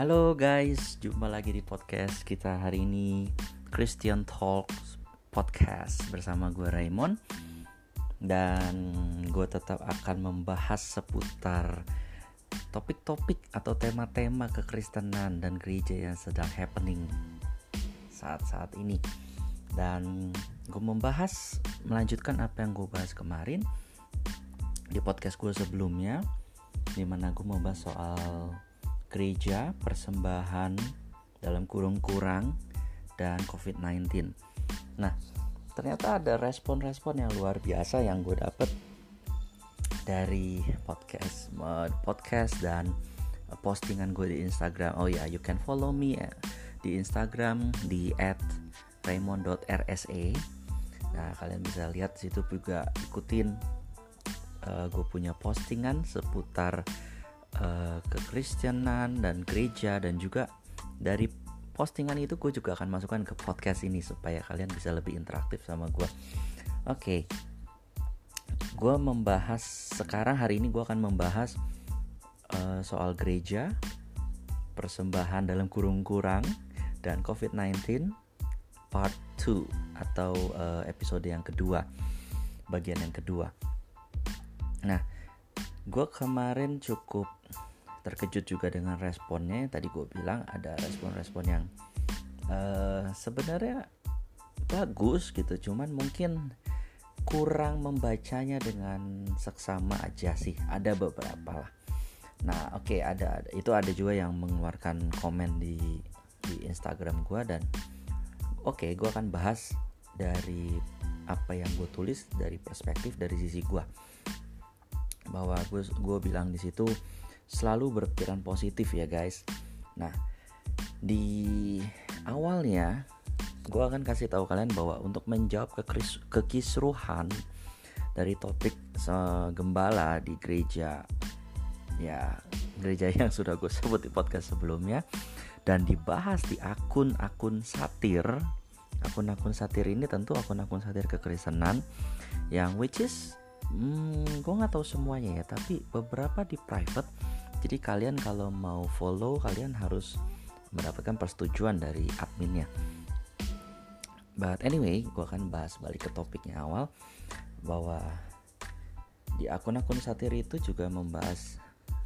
Halo guys, jumpa lagi di podcast kita hari ini Christian Talks Podcast bersama gue Raymond. Dan gue tetap akan membahas seputar topik-topik atau tema-tema kekristenan dan gereja yang sedang happening saat-saat ini. Dan gue membahas, melanjutkan apa yang gue bahas kemarin di podcast gue sebelumnya Di mana gue membahas soal gereja, persembahan dalam kurung kurang dan COVID-19. Nah, ternyata ada respon-respon yang luar biasa yang gue dapet dari podcast, podcast dan postingan gue di Instagram. Oh ya, yeah, you can follow me eh, di Instagram di @raymond.rsa. Nah, kalian bisa lihat situ juga ikutin uh, gue punya postingan seputar uh, kekristenan dan gereja dan juga dari postingan itu gue juga akan masukkan ke podcast ini supaya kalian bisa lebih interaktif sama gue oke okay. gue membahas sekarang hari ini gue akan membahas uh, soal gereja persembahan dalam kurung kurang dan COVID-19 part 2 atau uh, episode yang kedua bagian yang kedua nah gue kemarin cukup terkejut juga dengan responnya. Tadi gue bilang ada respon-respon yang uh, sebenarnya bagus gitu. Cuman mungkin kurang membacanya dengan seksama aja sih. Ada beberapa lah. Nah oke okay, ada itu ada juga yang mengeluarkan komen di di Instagram gue dan oke okay, gue akan bahas dari apa yang gue tulis dari perspektif dari sisi gue bahwa gue gue bilang di situ selalu berpikiran positif ya guys. Nah di awalnya gue akan kasih tahu kalian bahwa untuk menjawab kekisruhan dari topik gembala di gereja ya gereja yang sudah gue sebut di podcast sebelumnya dan dibahas di akun-akun satir akun-akun satir ini tentu akun-akun satir kekristenan yang which is hmm, gue nggak tahu semuanya ya tapi beberapa di private jadi kalian kalau mau follow kalian harus mendapatkan persetujuan dari adminnya but anyway gue akan bahas balik ke topiknya awal bahwa di akun-akun satir itu juga membahas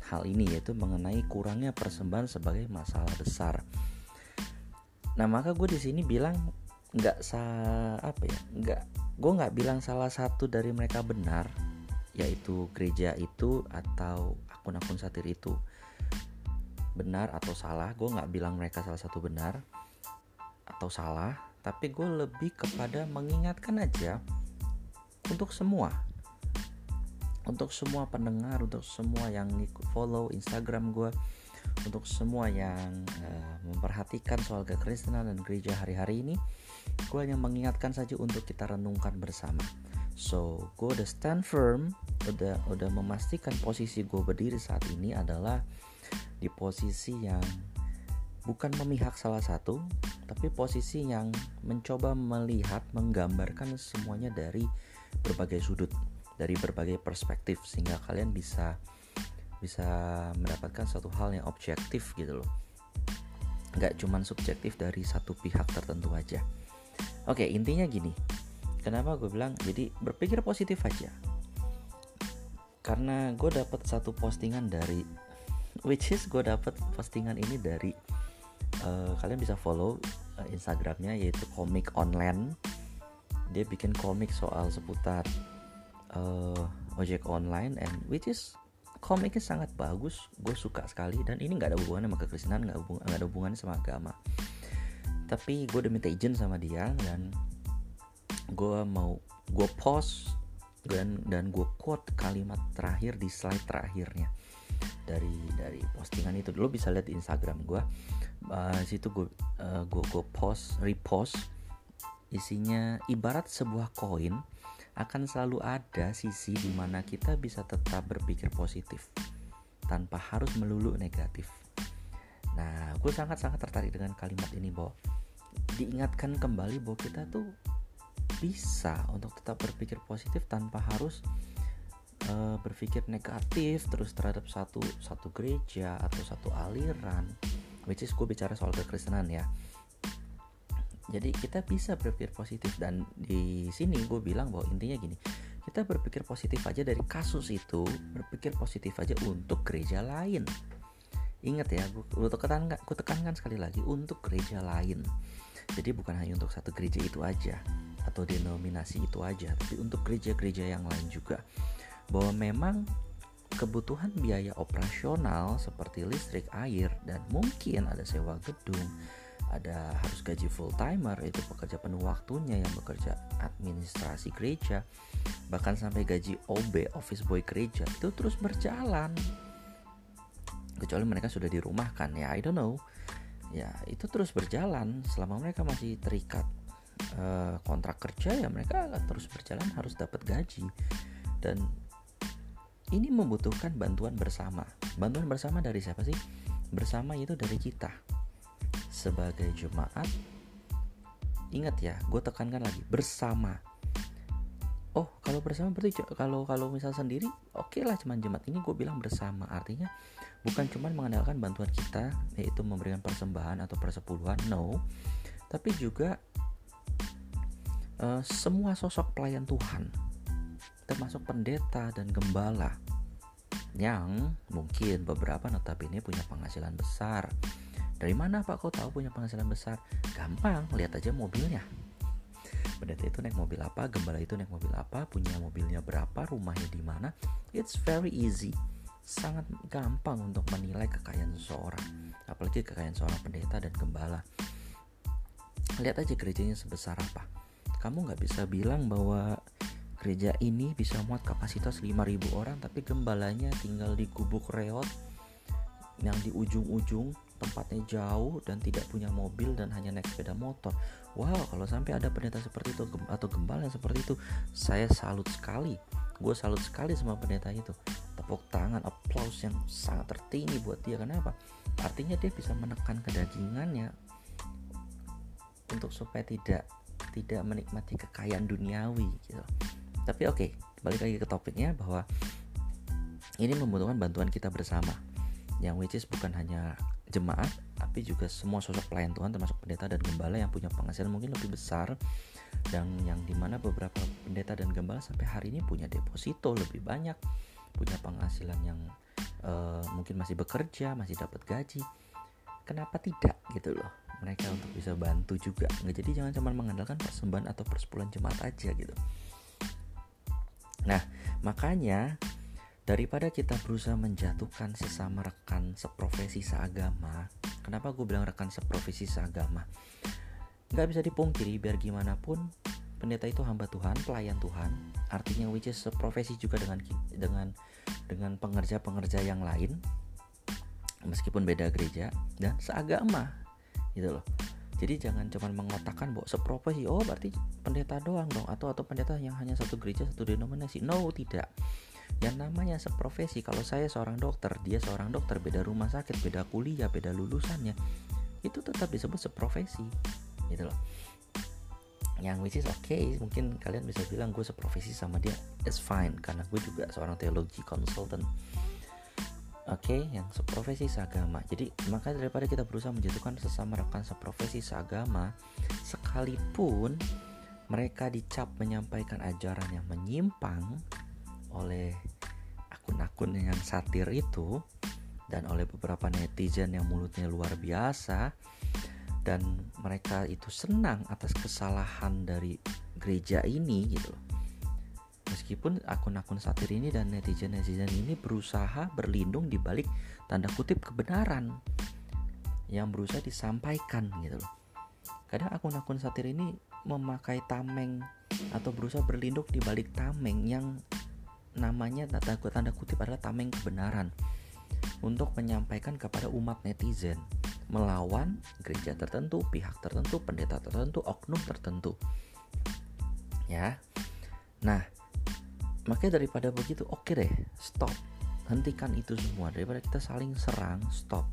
hal ini yaitu mengenai kurangnya persembahan sebagai masalah besar. Nah maka gue di sini bilang nggak sa apa ya nggak gue nggak bilang salah satu dari mereka benar yaitu gereja itu atau akun-akun satir itu benar atau salah. Gue nggak bilang mereka salah satu benar atau salah tapi gue lebih kepada mengingatkan aja untuk semua. Untuk semua pendengar untuk semua yang follow Instagram gue untuk semua yang uh, memperhatikan soal kekristenan dan gereja hari-hari ini gue hanya mengingatkan saja untuk kita renungkan bersama. So gue udah stand firm udah udah memastikan posisi gue berdiri saat ini adalah di posisi yang bukan memihak salah satu tapi posisi yang mencoba melihat menggambarkan semuanya dari berbagai sudut dari berbagai perspektif sehingga kalian bisa bisa mendapatkan satu hal yang objektif gitu loh. Nggak cuman subjektif dari satu pihak tertentu aja. Oke intinya gini. Kenapa gue bilang? Jadi berpikir positif aja. Karena gue dapat satu postingan dari which is gue dapat postingan ini dari uh, kalian bisa follow uh, instagramnya yaitu komik online. Dia bikin komik soal seputar uh, ojek online and which is komiknya sangat bagus gue suka sekali dan ini nggak ada hubungannya sama kekristenan nggak hubung, ada hubungannya sama agama. Tapi gue udah minta izin sama dia dan gue mau gue post dan dan gue quote kalimat terakhir di slide terakhirnya dari dari postingan itu. Lo bisa lihat di Instagram gue uh, situ gue uh, gue gue post repost isinya ibarat sebuah koin akan selalu ada sisi di mana kita bisa tetap berpikir positif tanpa harus melulu negatif. Nah, gue sangat-sangat tertarik dengan kalimat ini bahwa diingatkan kembali bahwa kita tuh bisa untuk tetap berpikir positif tanpa harus uh, berpikir negatif terus terhadap satu satu gereja atau satu aliran which is gue bicara soal kekristenan ya jadi kita bisa berpikir positif dan di sini gue bilang bahwa intinya gini kita berpikir positif aja dari kasus itu berpikir positif aja untuk gereja lain. Ingat ya gue tekankan gue tekankan sekali lagi untuk gereja lain. Jadi bukan hanya untuk satu gereja itu aja atau denominasi itu aja tapi untuk gereja-gereja yang lain juga. Bahwa memang kebutuhan biaya operasional seperti listrik, air, dan mungkin ada sewa gedung, ada harus gaji full timer itu pekerja penuh waktunya yang bekerja administrasi gereja. Bahkan sampai gaji OB office boy gereja itu terus berjalan. Kecuali mereka sudah dirumahkan ya I don't know. Ya itu terus berjalan. Selama mereka masih terikat uh, kontrak kerja ya mereka terus berjalan harus dapat gaji. Dan ini membutuhkan bantuan bersama. Bantuan bersama dari siapa sih? Bersama itu dari kita sebagai jemaat ingat ya gue tekankan lagi bersama. Oh kalau bersama berarti kalau kalau misal sendiri oke okay lah cuman jemaat. Ini gue bilang bersama artinya bukan cuma mengandalkan bantuan kita yaitu memberikan persembahan atau persepuluhan no. Tapi juga uh, semua sosok pelayan Tuhan termasuk pendeta dan gembala yang mungkin beberapa notabene punya penghasilan besar dari mana Pak kau tahu punya penghasilan besar? Gampang, lihat aja mobilnya. Pendeta itu naik mobil apa, gembala itu naik mobil apa, punya mobilnya berapa, rumahnya di mana. It's very easy. Sangat gampang untuk menilai kekayaan seseorang, apalagi kekayaan seorang pendeta dan gembala. Lihat aja gerejanya sebesar apa. Kamu nggak bisa bilang bahwa gereja ini bisa muat kapasitas 5000 orang tapi gembalanya tinggal di gubuk reot yang di ujung-ujung tempatnya jauh dan tidak punya mobil dan hanya naik sepeda motor. Wow, kalau sampai ada pendeta seperti itu atau gembala yang seperti itu, saya salut sekali. Gue salut sekali sama pendeta itu. Tepuk tangan, applause yang sangat tertinggi buat dia. Kenapa? Artinya dia bisa menekan kedagingannya untuk supaya tidak tidak menikmati kekayaan duniawi gitu. Tapi oke, okay, balik lagi ke topiknya bahwa ini membutuhkan bantuan kita bersama yang which is bukan hanya jemaat tapi juga semua sosok pelayan Tuhan termasuk pendeta dan gembala yang punya penghasilan mungkin lebih besar dan yang di mana beberapa pendeta dan gembala sampai hari ini punya deposito lebih banyak punya penghasilan yang uh, mungkin masih bekerja masih dapat gaji. Kenapa tidak gitu loh mereka untuk bisa bantu juga. Nggak jadi jangan cuma mengandalkan persembahan atau persepuluhan jemaat aja gitu. Nah makanya daripada kita berusaha menjatuhkan sesama rekan seprofesi seagama kenapa gue bilang rekan seprofesi seagama? Nggak bisa dipungkiri biar gimana pun pendeta itu hamba Tuhan pelayan Tuhan. Artinya which is seprofesi juga dengan dengan dengan pengerja-pengerja yang lain meskipun beda gereja dan seagama gitu loh. Jadi jangan cuma mengotakkan bahwa seprofesi oh berarti pendeta doang dong atau atau pendeta yang hanya satu gereja satu denominasi. No tidak yang namanya seprofesi kalau saya seorang dokter dia seorang dokter beda rumah sakit beda kuliah beda lulusannya itu tetap disebut seprofesi gitu loh. Yang which is okay mungkin kalian bisa bilang gue seprofesi sama dia it's fine karena gue juga seorang teologi consultant. Oke okay, yang seprofesi seagama. Jadi maka daripada kita berusaha menjatuhkan sesama rekan seprofesi seagama sekalipun mereka dicap menyampaikan ajaran yang menyimpang oleh akun-akun yang satir itu dan oleh beberapa netizen yang mulutnya luar biasa dan mereka itu senang atas kesalahan dari gereja ini gitu. Meskipun akun-akun satir ini dan netizen-netizen ini berusaha berlindung di balik tanda kutip kebenaran yang berusaha disampaikan gitu loh. Kadang akun-akun satir ini memakai tameng atau berusaha berlindung di balik tameng yang namanya tanda, tanda kutip adalah tameng kebenaran untuk menyampaikan kepada umat netizen melawan gereja tertentu, pihak tertentu, pendeta tertentu, oknum tertentu. Ya. Nah, makanya daripada begitu, oke okay deh, stop. Hentikan itu semua daripada kita saling serang, stop.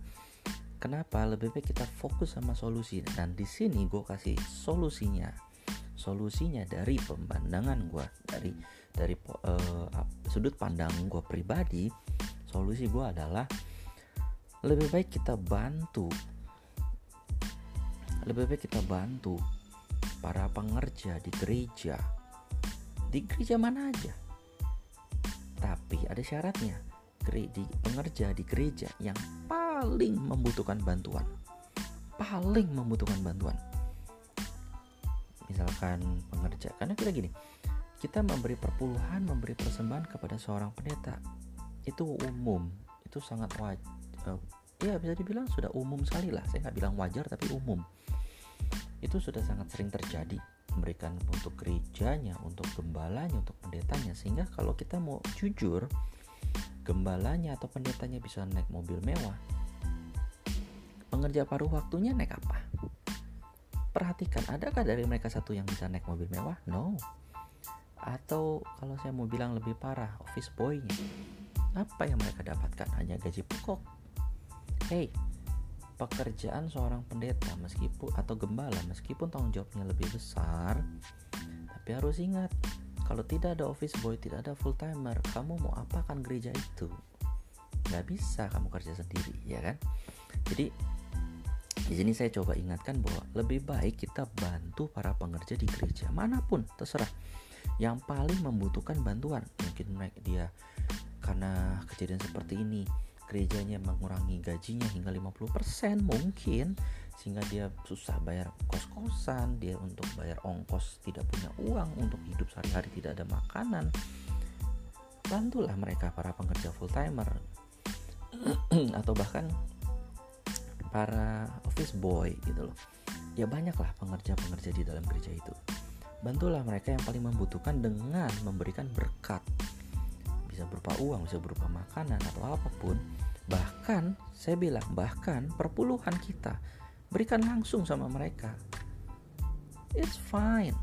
Kenapa? Lebih baik kita fokus sama solusi. Dan di sini gue kasih solusinya. Solusinya dari pemandangan gue, dari dari uh, sudut pandang gue pribadi solusi gue adalah lebih baik kita bantu. Lebih baik kita bantu para pengerja di gereja. Di gereja mana aja? Tapi ada syaratnya di pengerja di gereja yang paling membutuhkan bantuan. Paling membutuhkan bantuan. Misalkan pengerja karena kita gini kita memberi perpuluhan memberi persembahan kepada seorang pendeta itu umum itu sangat wajar uh, ya bisa dibilang sudah umum sekali lah saya nggak bilang wajar tapi umum itu sudah sangat sering terjadi memberikan untuk gerejanya, untuk gembalanya, untuk pendetanya sehingga kalau kita mau jujur gembalanya atau pendetanya bisa naik mobil mewah pengerja paruh waktunya naik apa? Perhatikan, adakah dari mereka satu yang bisa naik mobil mewah? No. Atau kalau saya mau bilang lebih parah, office boy Apa yang mereka dapatkan? Hanya gaji pokok. Hey, pekerjaan seorang pendeta meskipun atau gembala meskipun tanggung jawabnya lebih besar tapi harus ingat kalau tidak ada office boy tidak ada full timer kamu mau apakan gereja itu nggak bisa kamu kerja sendiri ya kan jadi di sini saya coba ingatkan bahwa lebih baik kita bantu para pengerja di gereja mana pun terserah yang paling membutuhkan bantuan mungkin mereka dia karena kejadian seperti ini gerejanya mengurangi gajinya hingga 50% mungkin sehingga dia susah bayar kos-kosan, dia untuk bayar ongkos tidak punya uang untuk hidup sehari-hari tidak ada makanan. Bantulah mereka para pekerja full timer atau bahkan para office boy gitu loh. Ya banyaklah pengerja-pengerja di dalam gereja itu. Bantulah mereka yang paling membutuhkan dengan memberikan berkat bisa berupa uang, bisa berupa makanan atau apa pun. Bahkan saya bilang bahkan perpuluhan kita berikan langsung sama mereka. It's fine.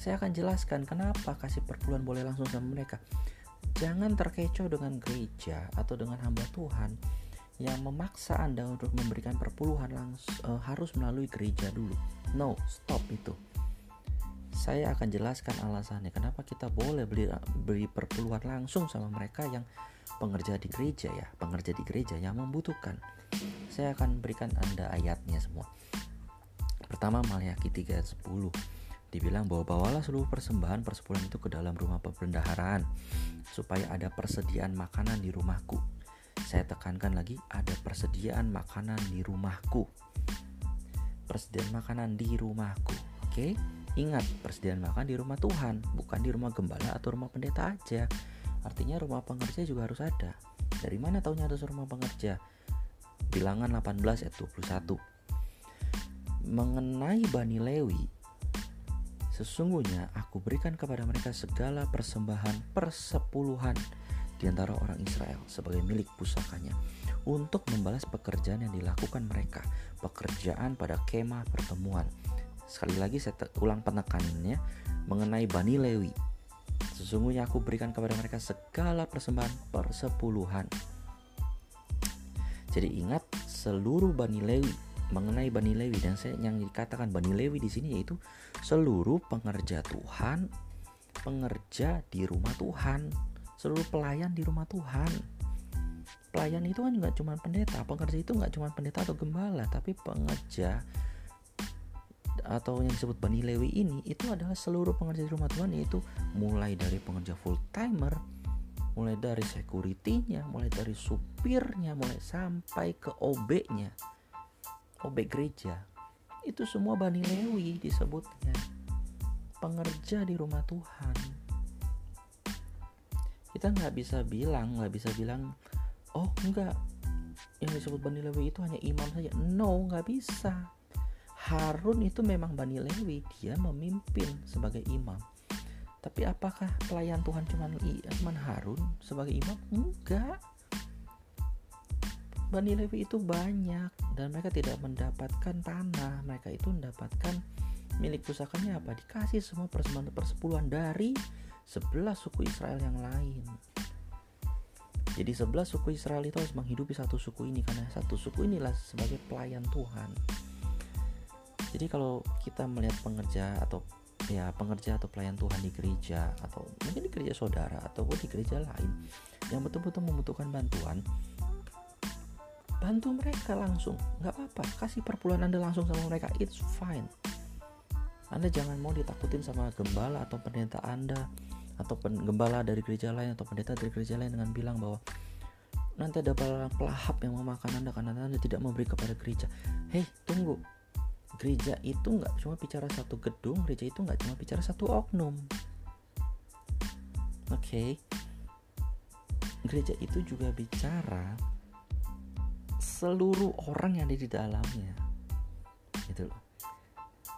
Saya akan jelaskan kenapa kasih perpuluhan boleh langsung sama mereka. Jangan terkecoh dengan gereja atau dengan hamba Tuhan yang memaksa Anda untuk memberikan perpuluhan langsung uh, harus melalui gereja dulu. No, stop itu saya akan jelaskan alasannya kenapa kita boleh beli beli perpuluhan langsung sama mereka yang pengerja di gereja ya, pengerja di gereja yang membutuhkan. Saya akan berikan Anda ayatnya semua. Pertama Maliaki 3 ayat 10 dibilang bahwa bawalah seluruh persembahan persepuluhan itu ke dalam rumah pembendaharaan supaya ada persediaan makanan di rumahku. Saya tekankan lagi ada persediaan makanan di rumahku. Persediaan makanan di rumahku. Oke? Okay? Ingat, persediaan makan di rumah Tuhan, bukan di rumah gembala atau rumah pendeta aja. Artinya rumah pengerja juga harus ada. Dari mana tahunya ada rumah pengerja? Bilangan 18 ayat 21. Mengenai Bani Lewi, sesungguhnya aku berikan kepada mereka segala persembahan persepuluhan di antara orang Israel sebagai milik pusakanya untuk membalas pekerjaan yang dilakukan mereka, pekerjaan pada kemah pertemuan Sekali lagi saya ulang penekanannya mengenai Bani Lewi. Sesungguhnya aku berikan kepada mereka segala persembahan persepuluhan. Jadi ingat seluruh Bani Lewi mengenai Bani Lewi dan saya yang dikatakan Bani Lewi di sini yaitu seluruh pengerja Tuhan, pengerja di rumah Tuhan, seluruh pelayan di rumah Tuhan. Pelayan itu kan nggak cuma pendeta, pengerja itu nggak cuma pendeta atau gembala, tapi pengerja atau yang disebut Bani Lewi ini itu adalah seluruh pengerja di rumah Tuhan yaitu mulai dari pengerja full timer mulai dari security-nya, mulai dari supirnya, mulai sampai ke OB-nya. OB gereja. Itu semua Bani Lewi disebutnya. Pengerja di rumah Tuhan. Kita nggak bisa bilang, nggak bisa bilang, oh enggak, yang disebut Bani Lewi itu hanya imam saja. No, nggak bisa Harun itu memang Bani Lewi, dia memimpin sebagai imam. Tapi apakah pelayan Tuhan cuma cuma Harun sebagai imam? Enggak. Bani Lewi itu banyak dan mereka tidak mendapatkan tanah. Mereka itu mendapatkan milik pusakanya apa? Dikasih semua persembahan persepuluhan dari sebelah suku Israel yang lain. Jadi sebelah suku Israel itu harus menghidupi satu suku ini karena satu suku inilah sebagai pelayan Tuhan. Jadi kalau kita melihat pengerja atau ya pengerja atau pelayan Tuhan di gereja atau mungkin di gereja saudara atau di gereja lain yang betul-betul membutuhkan bantuan bantu mereka langsung. Nggak apa-apa kasih perpuluhan anda langsung sama mereka it's fine. Anda jangan mau ditakutin sama gembala atau pendeta anda atau gembala dari gereja lain atau pendeta dari gereja lain dengan bilang bahwa nanti ada pelahap yang memakan anda karena anda tidak memberi kepada gereja. Hei tunggu gereja itu nggak cuma bicara satu gedung gereja itu nggak cuma bicara satu oknum. Oke. Okay. gereja itu juga bicara seluruh orang yang ada di dalamnya. Gitu loh.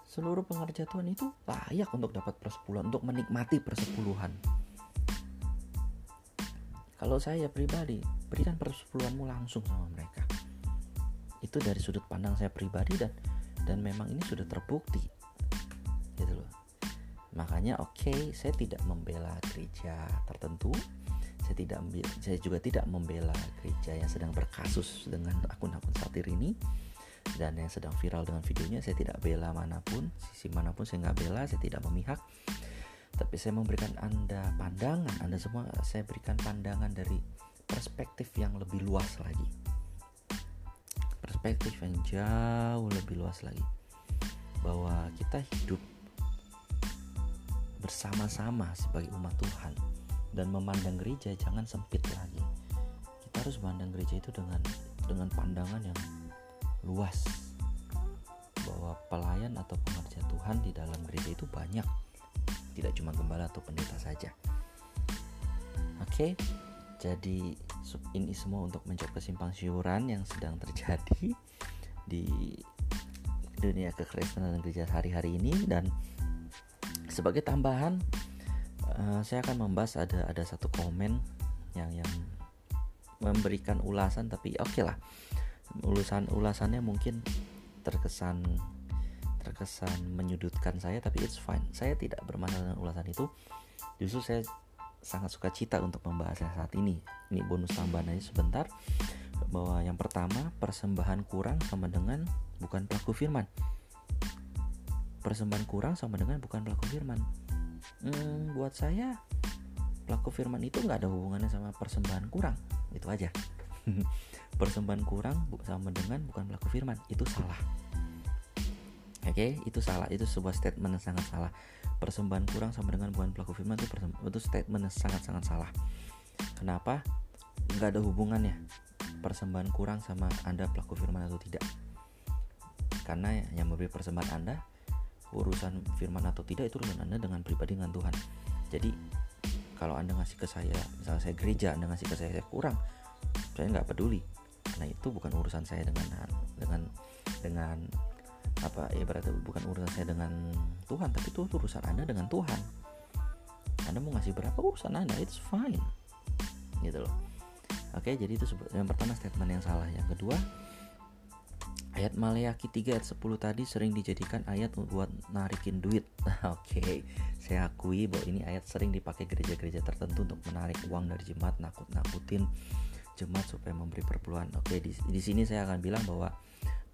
Seluruh pengerja Tuhan itu layak untuk dapat persepuluhan untuk menikmati persepuluhan. Kalau saya pribadi berikan persepuluhanmu langsung sama mereka. Itu dari sudut pandang saya pribadi dan dan memang ini sudah terbukti. Gitu loh. Makanya oke okay, saya tidak membela gereja tertentu. Saya tidak saya juga tidak membela gereja yang sedang berkasus dengan akun-akun satir ini dan yang sedang viral dengan videonya. Saya tidak bela mana pun sisi mana pun saya nggak bela saya tidak memihak. Tapi saya memberikan anda pandangan. Anda semua saya berikan pandangan dari perspektif yang lebih luas lagi perspektif yang jauh lebih luas lagi. Bahwa kita hidup bersama-sama sebagai umat Tuhan dan memandang gereja jangan sempit lagi. Kita harus memandang gereja itu dengan dengan pandangan yang luas. Bahwa pelayan atau pengerja Tuhan di dalam gereja itu banyak. Tidak cuma gembala atau pendeta saja. Oke jadi ini semua untuk menjawab kesimpang siuran yang sedang terjadi di dunia kekristenan dan gereja hari-hari ini. Dan sebagai tambahan uh, saya akan membahas ada ada satu komen yang yang memberikan ulasan tapi oke okay lah. Ulasan ulasannya mungkin terkesan terkesan menyudutkan saya tapi it's fine. Saya tidak bermasalah dengan ulasan itu. Justru saya sangat suka cita untuk membahasnya saat ini. Ini bonus tambahan aja sebentar bahwa yang pertama persembahan kurang sama dengan bukan pelaku firman. Persembahan kurang sama dengan bukan pelaku firman. Hmm, buat saya pelaku firman itu nggak ada hubungannya sama persembahan kurang. Itu aja. Persembahan kurang sama dengan bukan pelaku firman. Itu salah oke okay? itu salah. Itu sebuah statement yang sangat salah. Persembahan kurang sama dengan bukan pelaku firman itu itu statement yang sangat sangat salah. Kenapa? Nggak ada hubungannya. Persembahan kurang sama anda pelaku firman atau tidak. Karena yang memberi persembahan anda urusan firman atau tidak itu urusan anda dengan pribadi dengan Tuhan. Jadi kalau anda ngasih ke saya misalnya saya gereja anda ngasih ke saya, saya kurang saya nggak peduli. Nah itu bukan urusan saya dengan dengan dengan apa ya berarti bukan urusan saya dengan Tuhan tapi itu urusan anda dengan Tuhan anda mau ngasih berapa urusan anda it's fine gitu loh oke jadi itu yang pertama statement yang salah yang kedua Ayat Maleakhi 3 ayat 10 tadi sering dijadikan ayat buat narikin duit. Oke, saya akui bahwa ini ayat sering dipakai gereja-gereja tertentu untuk menarik uang dari jemaat, nakut-nakutin jemaat supaya memberi perpuluhan. Oke, di, di sini saya akan bilang bahwa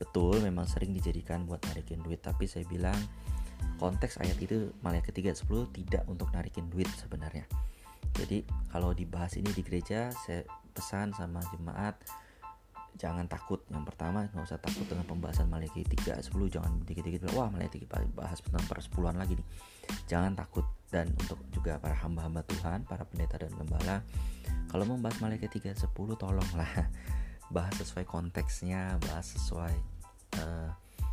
betul memang sering dijadikan buat narikin duit, tapi saya bilang konteks ayat itu malah ketiga 10 tidak untuk narikin duit sebenarnya. Jadi kalau dibahas ini di gereja, saya pesan sama jemaat jangan takut. Yang pertama nggak usah takut dengan pembahasan Malaikat 3 10 jangan dikit-dikit wah Malaikat bahas tentang persepuluhan lagi nih. Jangan takut. Dan untuk juga para hamba-hamba Tuhan para pendeta dan gembala kalau membahas malaikat 3 10 tolonglah bahas sesuai konteksnya bahas sesuai uh,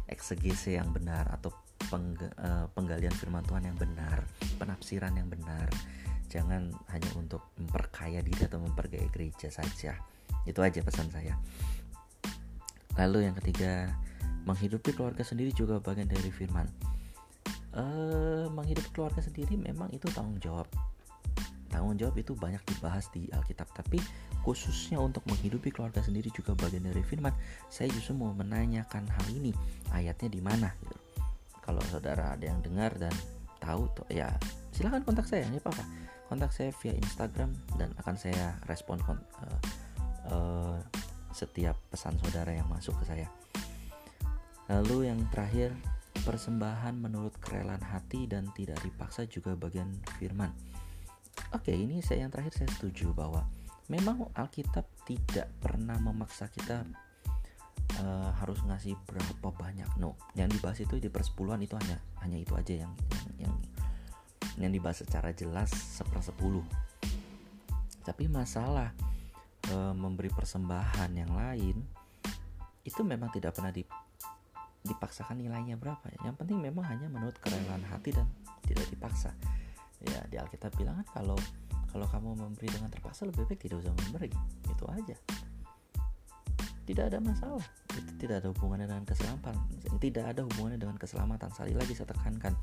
eksegese yang benar atau peng, uh, penggalian firman Tuhan yang benar penafsiran yang benar. Jangan hanya untuk memperkaya diri atau mempergaya gereja saja. Itu aja pesan saya. Lalu yang ketiga menghidupi keluarga sendiri juga bagian dari firman. Uh, menghidupi keluarga sendiri memang itu tanggung jawab tanggung jawab itu banyak dibahas di Alkitab. Tapi khususnya untuk menghidupi keluarga sendiri juga bagian dari firman saya justru mau menanyakan hal ini ayatnya di mana gitu. kalau saudara ada yang dengar dan tahu tuh ya silahkan kontak saya ini apa apa kontak saya via Instagram dan akan saya respon uh, uh, setiap pesan saudara yang masuk ke saya. Lalu yang terakhir persembahan menurut kerelaan hati dan tidak dipaksa juga bagian firman Oke, ini saya yang terakhir saya setuju bahwa memang Alkitab tidak pernah memaksa kita uh, harus ngasih berapa banyak no yang dibahas itu di persepuluhan itu hanya hanya itu aja yang yang yang, yang dibahas secara jelas sepersepuluh tapi masalah uh, memberi persembahan yang lain itu memang tidak pernah dipaksakan nilainya berapa ya. Yang penting memang hanya menurut kerelaan hati dan tidak dipaksa. Alkitab bilang kan kalau kalau kamu memberi dengan terpaksa lebih baik tidak usah memberi. Itu aja. Tidak ada masalah. Itu tidak ada hubungannya dengan keselamatan. Tidak ada hubungannya dengan keselamatan. Sekali lagi saya tekankan,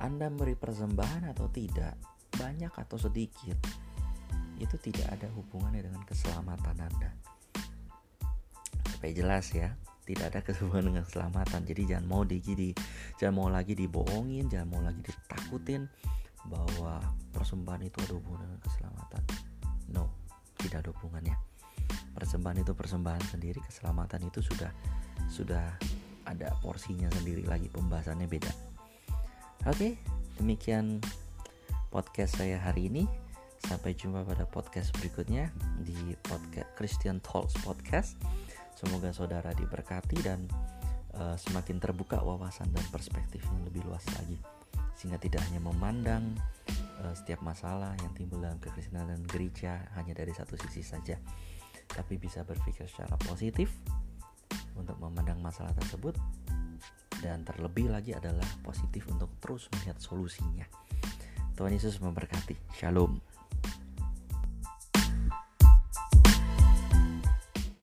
Anda memberi persembahan atau tidak, banyak atau sedikit, itu tidak ada hubungannya dengan keselamatan Anda. Supaya jelas ya tidak ada kesemuan dengan keselamatan jadi jangan mau di, di jangan mau lagi dibohongin jangan mau lagi ditakutin bahwa persembahan itu ada hubungan dengan keselamatan. No tidak ada hubungannya. Persembahan itu persembahan sendiri keselamatan itu sudah sudah ada porsinya sendiri lagi pembahasannya beda. Oke demikian podcast saya hari ini. Sampai jumpa pada podcast berikutnya di podcast Christian Talks podcast. Semoga saudara diberkati dan uh, semakin terbuka wawasan dan perspektif yang lebih luas lagi, sehingga tidak hanya memandang uh, setiap masalah yang timbul dalam kekristenan dan gereja hanya dari satu sisi saja, tapi bisa berpikir secara positif untuk memandang masalah tersebut dan terlebih lagi adalah positif untuk terus melihat solusinya. Tuhan Yesus memberkati. Shalom.